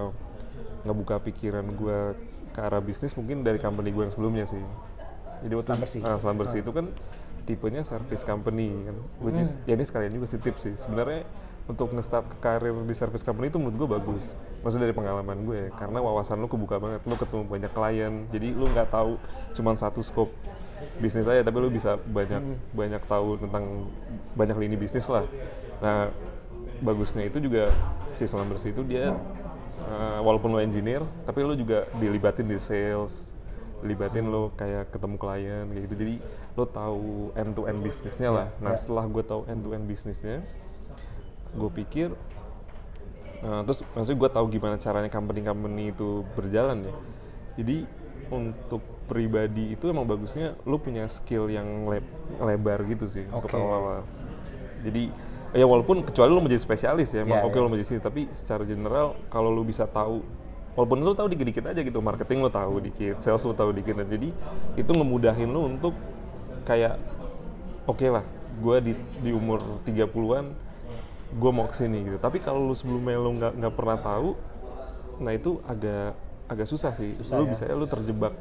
ngebuka pikiran gue ke arah bisnis mungkin dari company gue yang sebelumnya sih. Jadi waktu Selam Bersih. ah, Bersih itu kan tipenya service company kan, which is ya ini sekalian juga sih tips sih. Sebenarnya untuk nge-start karir di service company itu menurut gue bagus. Maksudnya dari pengalaman gue ya, karena wawasan lu kebuka banget, lu ketemu banyak klien, jadi lu nggak tahu cuma satu scope bisnis aja, tapi lu bisa banyak banyak tahu tentang banyak lini bisnis lah. Nah, bagusnya itu juga si Bersih itu dia uh, walaupun lo engineer, tapi lo juga dilibatin di sales, dilibatin lo kayak ketemu klien kayak gitu. Jadi lo tahu end to end bisnisnya lah. Nah, setelah gue tahu end to end bisnisnya, gue pikir uh, terus maksudnya gue tahu gimana caranya company-company itu berjalan ya. Jadi untuk pribadi itu emang bagusnya lo punya skill yang le- lebar gitu sih untuk Oke. awal-awal. Jadi ya walaupun kecuali lo menjadi spesialis ya, emang Ya, oke ya. lo menjadi sini, tapi secara general kalau lo bisa tahu walaupun lo tahu dikit-dikit aja gitu, marketing lo tahu dikit, sales lo tahu dikit, nah, jadi itu ngemudahin lo untuk kayak oke lah, gue di di umur 30-an gue mau ke sini gitu. Tapi kalau lo sebelumnya lo nggak nggak pernah tahu, nah itu agak agak susah sih. lo ya. bisa lo terjebak.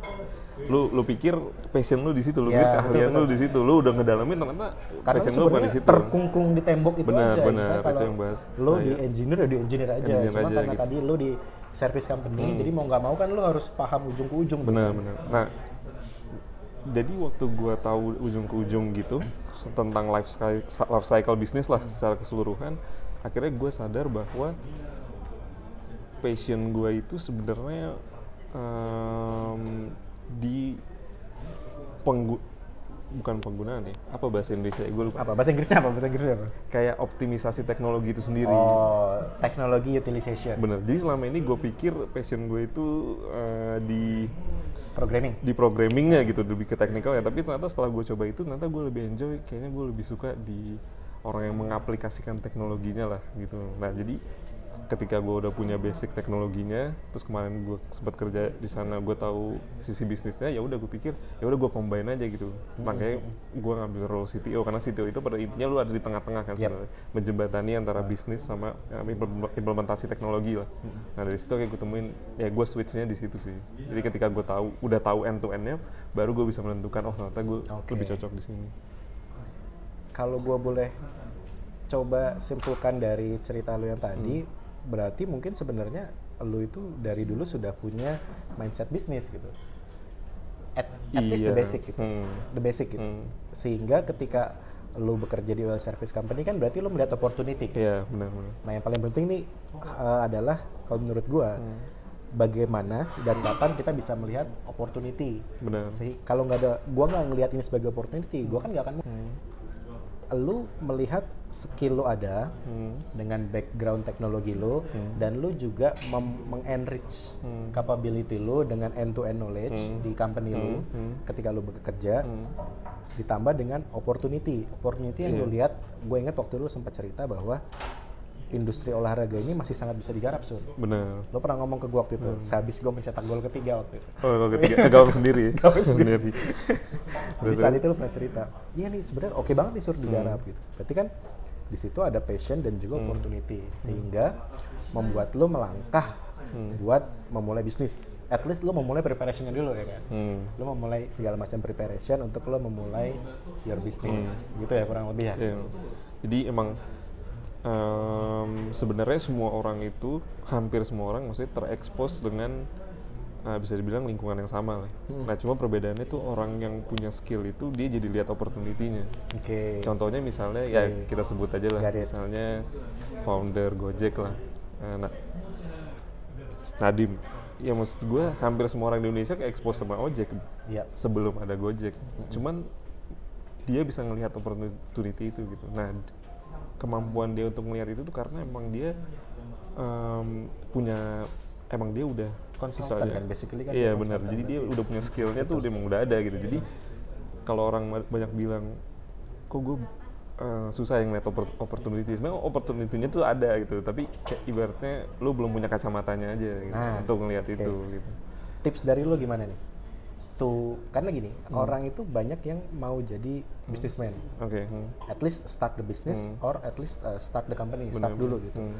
Lu lu pikir passion lu di situ, lu Ya, pikir keahlian lu di situ, lu udah ngedalamin ternyata Karena passion lu lu bukan di situ. terkungkung di tembok itu Benar, aja. benar, itu yang bahas. Lo Nah, di iya. engineer ya di engineer aja. Engineer Cuma aja karena gitu. Hmm. tadi lo di service company, jadi mau nggak mau kan lo harus paham ujung ke ujung. benar benar nah jadi waktu gua tahu ujung ke ujung gitu tentang life cycle, life cycle bisnis lah secara keseluruhan akhirnya gue sadar bahwa passion gua itu sebenarnya em, di penggu bukan penggunaan ya. Apa bahasa Indonesia? Gue lupa. Apa? Bahasa Inggrisnya apa? Bahasa Inggrisnya apa? kayak optimisasi teknologi itu sendiri. Oh, teknologi utilization, bener. Jadi selama ini gue pikir passion gue itu eh, di programming. di programmingnya gitu lebih ke teknikal ya. Tapi ternyata setelah gue coba itu ternyata gue lebih enjoy. Kayaknya gue lebih suka di orang yang mengaplikasikan teknologinya lah gitu. Nah jadi ketika gue udah punya basic teknologinya terus kemarin gue sempat kerja di sana gue tahu sisi bisnisnya ya udah gue pikir ya udah gue combine aja gitu. Makanya gue ngambil role CTO karena CTO itu pada intinya lu ada di tengah-tengah kan Yep. sebenarnya. Menjembatani antara bisnis sama implement- implementasi teknologi lah. Nah dari situ kayak gue temuin ya gue switchnya di situ sih. Jadi ketika gue tahu udah tahu end to endnya baru gue bisa menentukan oh ternyata gue Oke. lebih cocok di sini. Kalau gua boleh coba simpulkan dari cerita lu yang tadi, Hmm. Berarti mungkin sebenarnya lu itu dari dulu sudah punya mindset bisnis gitu. At, at least the Iya. basic gitu. Hmm. The basic gitu. Hmm. Sehingga ketika lu bekerja di oil service company kan berarti lu melihat opportunity. iya benar-benar Nah, yang paling penting nih uh, adalah kalau menurut gua Hmm. bagaimana dan kapan kita bisa melihat opportunity. Benar. Kalau nggak ada, gua nggak ngelihat ini sebagai opportunity, gua kan nggak akan. Lu melihat skill lu ada dengan background teknologi lu dan lu juga mengenrich capability lu dengan end to end knowledge di company lu ketika lu bekerja ditambah dengan opportunity. Opportunity yang lu lihat, gue ingat waktu lu sempat cerita bahwa industri olahraga ini masih sangat bisa digarap, Sur. Benar. Lo pernah ngomong ke gue waktu itu, sehabis gue mencetak gol ketiga waktu itu. Oh, kalau ketiga, eh, gawang sendiri. Gawang sendiri. Di saat itu lo pernah cerita, iya nih sebenarnya oke banget nih sur digarap gitu. Berarti kan di situ ada passion dan juga opportunity sehingga membuat lo melangkah buat memulai bisnis. At least lo memulai preparationnya dulu ya kan. Hmm. Lo memulai segala macam preparation untuk lo memulai your business. Gitu ya kurang lebih ya. Iya. Jadi emang em, sebenarnya semua orang itu hampir semua orang maksudnya terekspos dengan eh, bisa dibilang lingkungan yang sama lah. Nah cuma perbedaannya tuh orang yang punya skill itu dia jadi lihat opportunity-nya. Oke. Contohnya misalnya ya Oke. kita sebut aja lah, misalnya founder Gojek lah, nah, Nadim. Ya maksud gue hampir semua orang di Indonesia ke expose sama ojek Iya. sebelum ada Gojek. Cuman dia bisa ngelihat opportunity itu gitu. Nah kemampuan dia untuk melihat itu tuh karena emang dia em, punya emang dia udah Konsultan misalnya- kan, basically kan Iya dia benar. Jadi dia udah punya skillnya tuh udah emang udah ada gitu. Jadi kalau orang banyak bilang kok gue eh, susah yang lihat oppor- opportunity sebenarnya opportunity-nya tuh ada gitu tapi kayak ibaratnya lu belum punya kacamatanya aja gitu Nah, untuk ngelihat oke. itu gitu Tips dari lo gimana nih? Tuh, karena gini, Hmm. orang itu banyak yang mau jadi businessman. oke hmm. At least start the business or at least uh, start the company, start Bener, dulu gitu. hmm.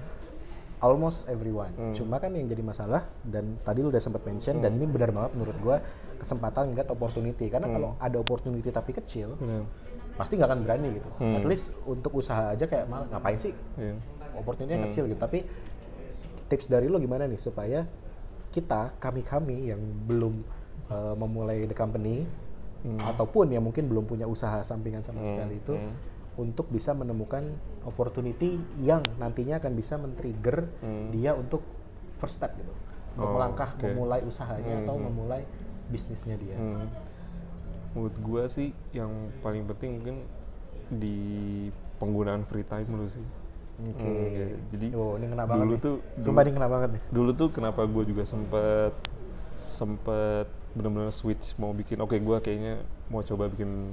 Almost everyone. Cuma kan yang jadi masalah dan tadi lu udah sempat mention dan Hmm. ini benar banget menurut gua kesempatan ngeliat opportunity karena kalau ada opportunity tapi kecil Benar. pasti nggak akan berani gitu. Hmm. At least untuk usaha aja kayak malah ngapain sih Iya. opportunity Hmm. kecil gitu. Tapi tips dari lo gimana nih supaya kita kami-kami yang belum uh, memulai the company Hmm. ataupun yang mungkin belum punya usaha sampingan sama sekali itu untuk bisa menemukan opportunity yang nantinya akan bisa men-trigger dia untuk first step gitu. Untuk Hmm. Oh, melangkah oke. memulai usahanya atau memulai bisnisnya dia. Hmm. Menurut gua sih yang paling penting mungkin di penggunaan free time dulu sih. Oke. Hmm, ya. Jadi Oh, ini kena banget dulu nih. tuh Sumpah ini kena banget nih. dulu tuh kenapa gue juga sempet sempet benar-benar switch mau bikin oke gue kayaknya mau coba bikin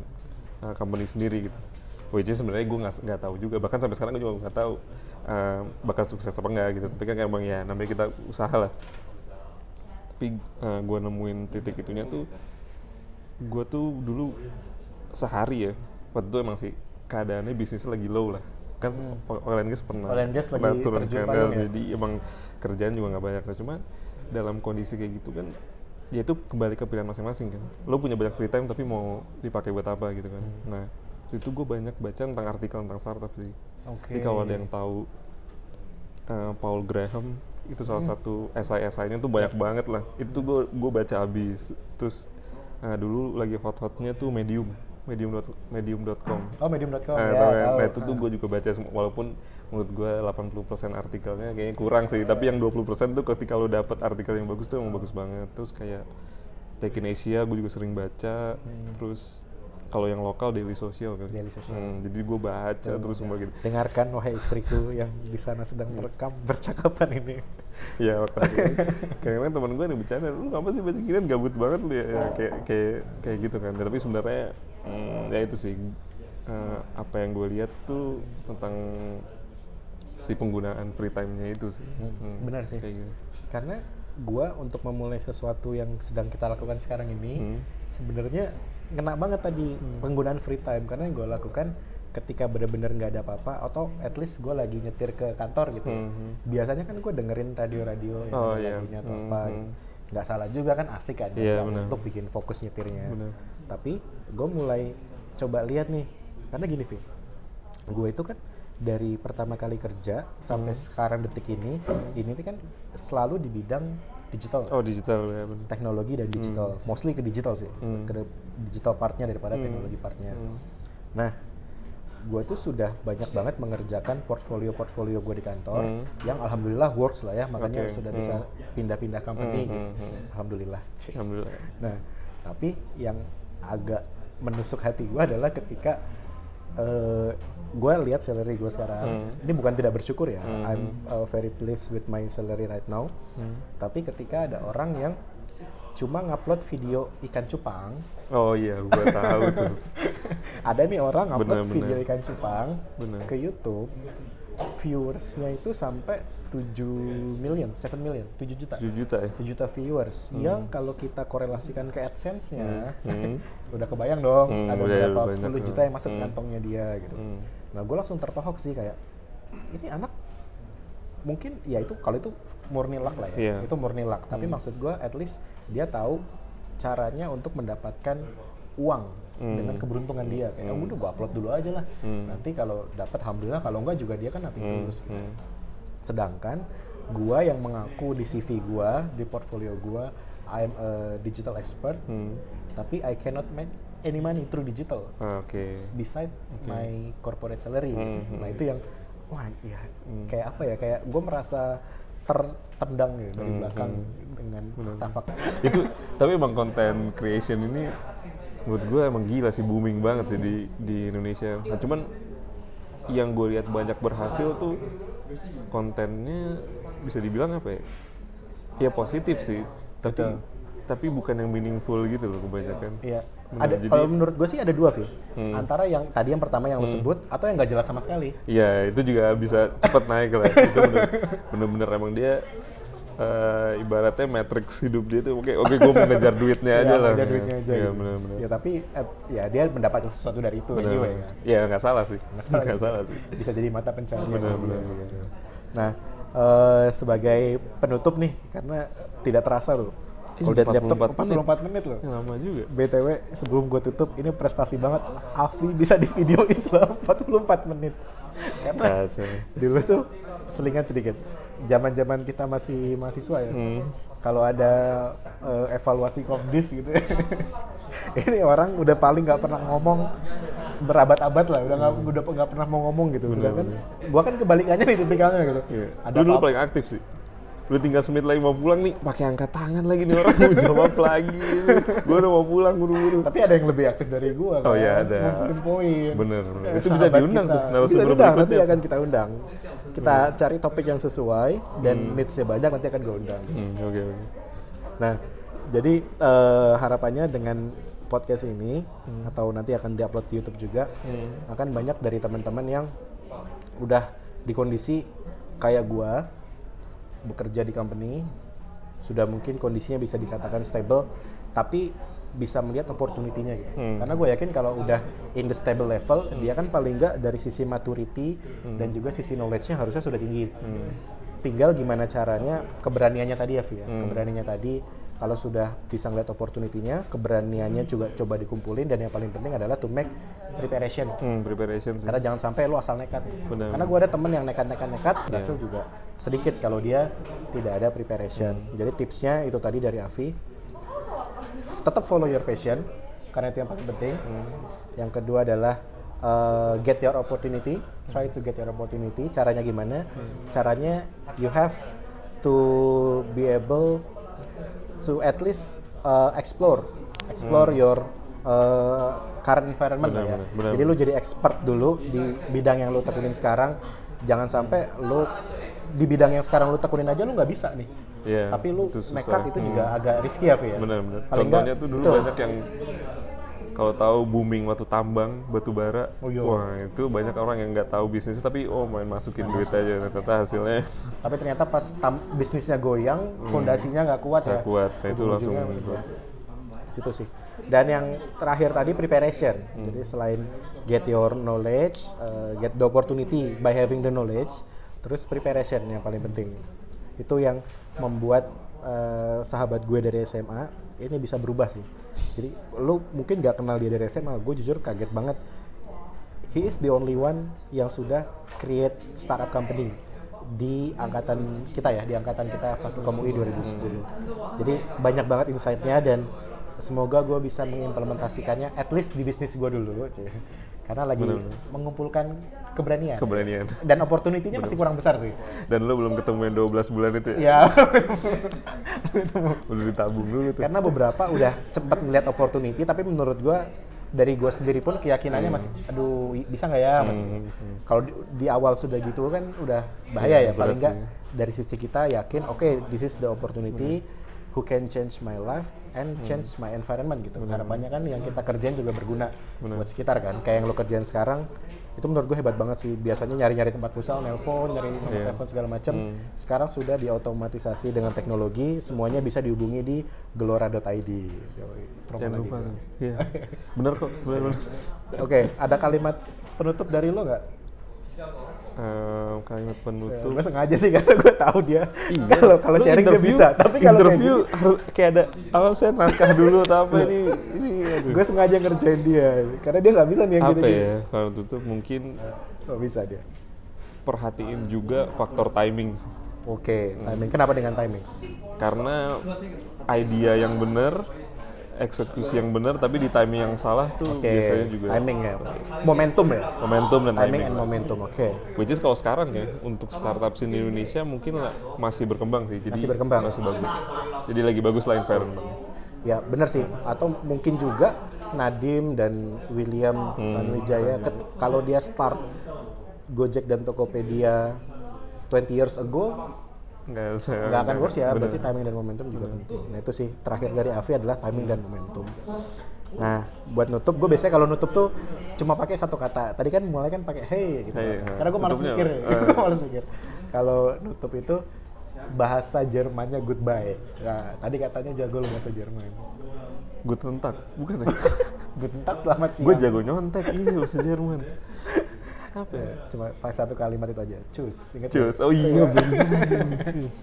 uh, company sendiri gitu. Which is sebenarnya gue nggak tahu juga. Bahkan sampai sekarang gue juga nggak tahu uh, bakal sukses apa enggak gitu. Tapi kan emang ya namanya kita usaha lah. Tapi uh, gue nemuin titik itunya tuh gue tuh dulu sehari ya waktu itu emang sih keadaannya bisnisnya lagi low lah. Kan oil and gas pernah Hmm. Oil and gas pernah lagi turun payung ya? jadi emang kerjaan juga nggak banyak nah cuma dalam kondisi kayak gitu kan ya itu kembali ke pilihan masing-masing kan lo punya banyak free time tapi mau dipakai buat apa gitu kan Hmm. nah itu gue banyak baca tentang artikel tentang startup sih Oke. jadi kalau ada yang tahu eh, Paul Graham itu salah Hmm. satu SI-SI-nya tuh banyak banget lah itu gue gue baca habis terus eh, dulu lagi hot-hotnya tuh Medium medium dot medium.com Oh, medium.com Nah, ya. tahu kan? tahu. nah itu tuh gue juga baca semua walaupun menurut gue 80% artikelnya kayaknya kurang sih tapi yang 20% tuh ketika lo dapet artikel yang bagus tuh emang bagus banget terus kayak Tech in Asia gue juga sering baca terus kalau yang lokal Daily Social kan Daily Social. Hmm, jadi gue baca terus semua gitu Dengarkan wahai istriku yang di sana sedang merekam percakapan ini. ya kadang-kadang teman gue nih bercanda lu ngapa sih baca ginian gabut banget lu ya, Ya, kayak kayak kayak gitu kan tapi sebenarnya hmm, ya itu sih eh, apa yang gue lihat tuh tentang si penggunaan free time-nya itu sih Hmm, benar sih. kayak gitu. Karena gua untuk memulai sesuatu yang sedang kita lakukan sekarang ini Hmm. sebenarnya kena banget tadi penggunaan free time karena yang gue lakukan ketika benar-benar nggak ada apa-apa atau at least gue lagi nyetir ke kantor gitu. Mhm. Biasanya kan gue dengerin radio-radio yang Oh, iya. lagunya atau Mhm. apa. gitu. Nggak salah juga kan asik kan Iya, yang benar. untuk bikin fokus nyetirnya. Benar. Tapi gue mulai coba lihat nih karena gini Vi, gue itu kan dari pertama kali kerja sampai Hmm. sekarang detik ini, ini tuh kan selalu di bidang digital oh digital ya teknologi dan digital, mostly ke digital sih, Hmm. ke digital partnya daripada teknologi partnya. Nah, gue tuh sudah banyak banget mengerjakan portfolio-portfolio gue di kantor Hmm. yang alhamdulillah works lah ya makanya Oke, sudah bisa pindah-pindah company Hmm, gitu hmm, hmm. alhamdulillah Alhamdulillah. nah tapi yang agak menusuk hati gue adalah ketika gue lihat salary gue sekarang Hmm. ini bukan tidak bersyukur ya I'm uh, very pleased with my salary right now Hmm. tapi ketika ada orang yang cuma ngupload video ikan cupang Oh iya, gua tahu tuh. ada nih orang upload Bener, video bener. ikan cupang Bener. ke YouTube viewersnya itu sampai 7 million 7 million 7 juta 7 juta ya. 7 juta viewers yang kalau kita korelasikan ke AdSense-nya Hmm. udah kebayang dong Hmm, ada ya, berapa banyak puluh juta yang masuk Hmm. kantongnya dia gitu Hmm. nah gue langsung tertohok sih kayak ini anak mungkin ya itu kalau itu murni luck lah ya Iya. itu murni luck tapi maksud gue at least dia tahu caranya untuk mendapatkan uang Hmm. dengan keberuntungan dia kayak udah gue upload dulu aja lah Hmm. nanti kalau dapat alhamdulillah kalau enggak juga dia kan nanti Hmm. tulus Hmm. sedangkan gua yang mengaku di CV gua di portfolio gua I'm a digital expert Hmm. tapi I cannot make any money through digital Ah, Oke. beside my corporate salary Hmm, nah itu yang wah ya kayak apa ya kayak gue merasa tertendang gitu dari Hmm, belakang dengan fakta-fakta itu tapi emang konten creation ini menurut gue emang gila sih booming banget sih di di Indonesia. Nah, cuman yang gue lihat banyak berhasil tuh kontennya bisa dibilang apa ya? Ya positif sih, tapi Betul. tapi bukan yang meaningful gitu loh kebanyakan. Iya. Bener, Ada jadi- kalau menurut gue sih ada dua sih. Hmm. Antara yang tadi yang pertama yang lo sebut atau yang nggak jelas sama sekali. Iya itu juga bisa cepet naik lah. Itu bener- bener-bener emang dia eh, ibaratnya matrix hidup dia tuh oke oke gue mau ngejar duitnya aja Ya, lah. ada duitnya aja. Iya gitu. bener-bener. Ya tapi eh, ya dia mendapatkan sesuatu dari itu Bener, anyway bener. kan. Iya nggak salah sih. salah. Nggak salah sih. Bisa jadi mata pencarian. Bener, bener, bener. Nah, eh, sebagai penutup nih karena tidak terasa loh. Kalau lihat laptop 44 menit. 44 menit loh. Lama juga. BTW sebelum gue tutup ini prestasi banget Avi bisa di videoin selama 44 menit karena Kacau. dulu tuh selingan sedikit zaman-zaman kita masih mahasiswa ya Hmm. kalau ada eh, evaluasi komdis gitu ini orang udah paling nggak pernah ngomong berabad-abad lah udah nggak udah nggak pernah mau ngomong gitu udah kan gua kan kebalikannya nih tipikalnya gitu Iya. ada Lu dulu paling aktif sih. Udah tinggal semenit lagi mau pulang nih, pakai angkat tangan lagi nih orang mau jawab lagi. Gue udah mau pulang buru-buru. tapi ada yang lebih aktif dari Oh kan, iya, ada. ngumpulin poin Bener, bener. Eh, Itu bisa diundang kita. tuh, narasumber diundang, nanti berikutnya. akan kita undang kita cari topik yang sesuai dan needs-nya banyak nanti akan gue undang Hmm, Oke oke. Nah, jadi eh, harapannya dengan podcast ini atau nanti akan diupload di YouTube juga akan banyak dari teman-teman yang udah di kondisi kayak gua bekerja di company sudah mungkin kondisinya bisa dikatakan stable tapi bisa melihat opportunity-nya gitu. Karena gue yakin kalau udah in the stable level, dia kan paling nggak dari sisi maturity dan juga sisi knowledge-nya harusnya sudah tinggi. Tinggal gimana caranya keberaniannya tadi ya, Vi, ya. Keberaniannya tadi kalau sudah bisa ngeliat opportunity-nya, keberaniannya juga coba dikumpulin dan yang paling penting adalah to make preparation. Hmm, preparation sih. Karena jangan sampai lu asal nekat. Benar. Karena gue ada temen yang nekat-nekat-nekat, berhasil juga sedikit kalau dia tidak ada preparation. Jadi tipsnya itu tadi dari Avi, tetap follow your passion, karena itu yang paling penting. Yang kedua adalah uh, get your opportunity, try to get your opportunity. Caranya gimana? Caranya you have to be able to at least uh, explore, explore your uh, current environment lah ya. Benar, benar, Jadi lu jadi expert dulu di bidang yang lu tekunin sekarang. Jangan sampai lu di bidang yang sekarang lu tekunin aja lu nggak bisa nih. Iya, Tapi lu nekat itu juga agak risky ya, Vi ya. Benar benar. Contohnya nggak- tuh dulu betul. banyak yang kalau tahu booming waktu tambang batu bara, Oh, iya. wah itu banyak orang yang nggak tahu bisnis tapi oh main masukin duit aja ternyata hasilnya Tapi ternyata pas tam- bisnisnya goyang, fondasinya nggak kuat ya. Hmm. nggak kuat. Nah, itu langsung Ujung-ujungnya situ sih. Dan yang terakhir tadi preparation. Hmm. Jadi selain get your knowledge, uh, get the opportunity by having the knowledge, terus preparation yang paling penting. Itu yang membuat uh, sahabat gue dari SMA ini bisa berubah sih. Jadi lu mungkin gak kenal dia dari SMA, gue jujur kaget banget. He is the only one yang sudah create startup company di angkatan kita ya, di angkatan kita Fasilkom UI 2010. Jadi banyak banget insight-nya dan semoga gue bisa mengimplementasikannya at least di bisnis gue dulu. karena lagi mengumpulkan keberanian. Keberanian. dan opportunity-nya masih kurang besar sih. Dan lo belum ketemu yang 12 bulan itu ya? ya Udah ditabung dulu tuh. karena beberapa udah cepet ngeliat opportunity tapi menurut gua dari gua sendiri pun keyakinannya masih aduh bisa nggak ya masih? Kalau di, di awal sudah gitu kan udah bahaya ya paling nggak dari sisi kita yakin oke this is the opportunity. Who can change my life and change my environment gitu. Harapannya kan yang kita kerjain juga berguna buat sekitar kan. Kayak yang lo kerjain sekarang itu menurut gue hebat banget sih biasanya nyari-nyari tempat futsal, nelpon, nyari nomor telepon segala macam. Sekarang sudah diotomatisasi dengan teknologi, semuanya bisa dihubungi di gelora.id. Jangan lupa. Iya. Bener kok, bener bener. Oke, ada kalimat penutup dari lo nggak? Ehm, kalimat penutup. Gue sengaja sih karena gue tahu dia. Iya. Kalau kalau Lu sharing dia bisa, tapi kalau interview harus kayak ada apa saya naskah dulu atau apa ini ini aduh. gue sengaja ngerjain dia karena dia nggak bisa nih yang apa gitu. ya kalau tutup mungkin Nggak bisa dia. perhatiin juga faktor timing sih. Oke, timing. Kenapa dengan timing? karena idea yang benar eksekusi yang benar tapi di timing yang salah tuh Oke, biasanya juga timing ya. Momentum ya. momentum dan Timing timing, and momentum. Oke. which is kalau sekarang ya untuk startup di Indonesia mungkin lah masih berkembang sih jadi Masih berkembang. masih bagus jadi lagi bagus lah environment Ya benar sih. Atau mungkin juga Nadim dan William Hmm. Tanuwijaya ket- kalau dia start Gojek dan Tokopedia 20 years ago nggak nggak akan worse ya. Berarti timing dan momentum juga penting. Nah itu sih terakhir dari Avi adalah timing dan momentum. Nah buat nutup gue biasanya kalau nutup tuh cuma pakai satu kata. Tadi kan mulai kan pakai hey gitu. Hey, Karena gue malas tutupnya mikir. Eh. Gue malas mikir. Kalau nutup itu bahasa Jermannya goodbye. Nah, tadi katanya jago lu bahasa Jerman. gue tentak bukan ya Guten Tag, selamat siang. gue jago nyontek iya bahasa Jerman apa ya? Cuma pakai satu kalimat itu aja. Cus. Ingat ya? cus oh iya bener cus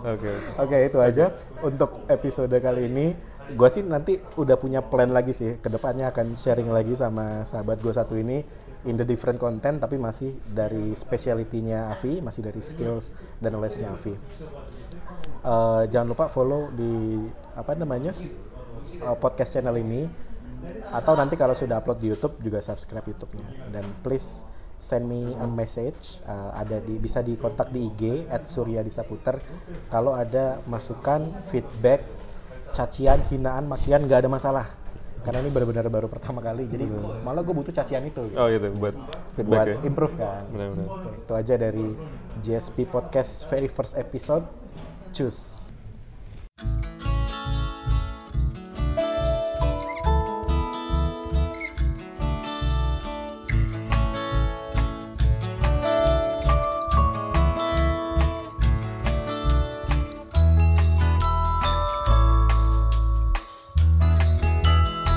oke Oke, itu aja untuk episode kali ini. Gue sih nanti udah punya plan lagi sih. Ke depannya akan sharing lagi sama sahabat gue satu ini in the different content, tapi masih dari speciality-nya Avi, masih dari skills dan knowledge-nya Avi. Eh, jangan lupa follow di apa namanya eh, podcast channel ini atau nanti kalau sudah upload di YouTube juga subscribe YouTube-nya dan please send me a message eh, ada di bisa dikontak di IG at Surya Disaputer kalau ada masukan feedback cacian hinaan makian nggak ada masalah. Karena ini benar-benar baru pertama kali jadi malah gue butuh cacian itu. Gitu, oh itu buat feedback buat ya? improve kan. Benar-benar. Itu aja dari GSP Podcast very first episode. Cus.